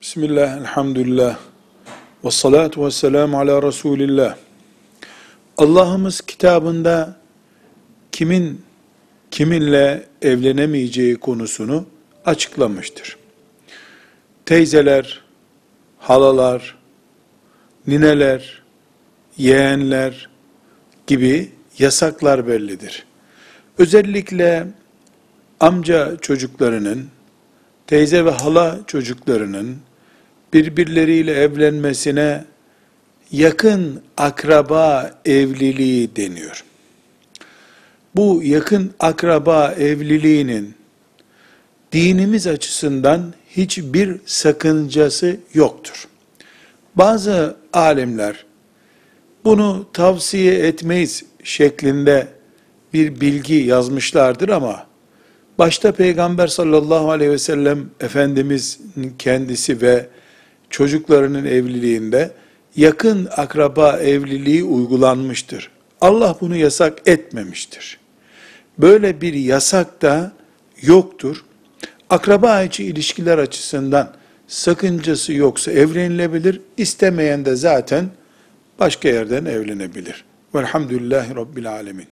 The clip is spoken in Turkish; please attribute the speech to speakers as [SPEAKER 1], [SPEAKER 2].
[SPEAKER 1] Bismillah, elhamdülillah, ve salatu ve selamu ala Resulillah. Allah'ımız kitabında kimin kiminle evlenemeyeceği konusunu açıklamıştır. Teyzeler, halalar, nineler, yeğenler gibi yasaklar bellidir. Özellikle amca çocuklarının, teyze ve hala çocuklarının birbirleriyle evlenmesine yakın akraba evliliği deniyor. Bu yakın akraba evliliğinin dinimiz açısından hiçbir sakıncası yoktur. Bazı alimler bunu tavsiye etmeyiz şeklinde bir bilgi yazmışlardır ama başta Peygamber sallallahu aleyhi ve sellem Efendimiz'in kendisi ve çocuklarının evliliğinde yakın akraba evliliği uygulanmıştır. Allah bunu yasak etmemiştir. Böyle bir yasak da yoktur. Akraba içi ilişkiler açısından sakıncası yoksa evlenilebilir. İstemeyen de zaten başka yerden evlenebilir. Velhamdülillahi Rabbil Alemin.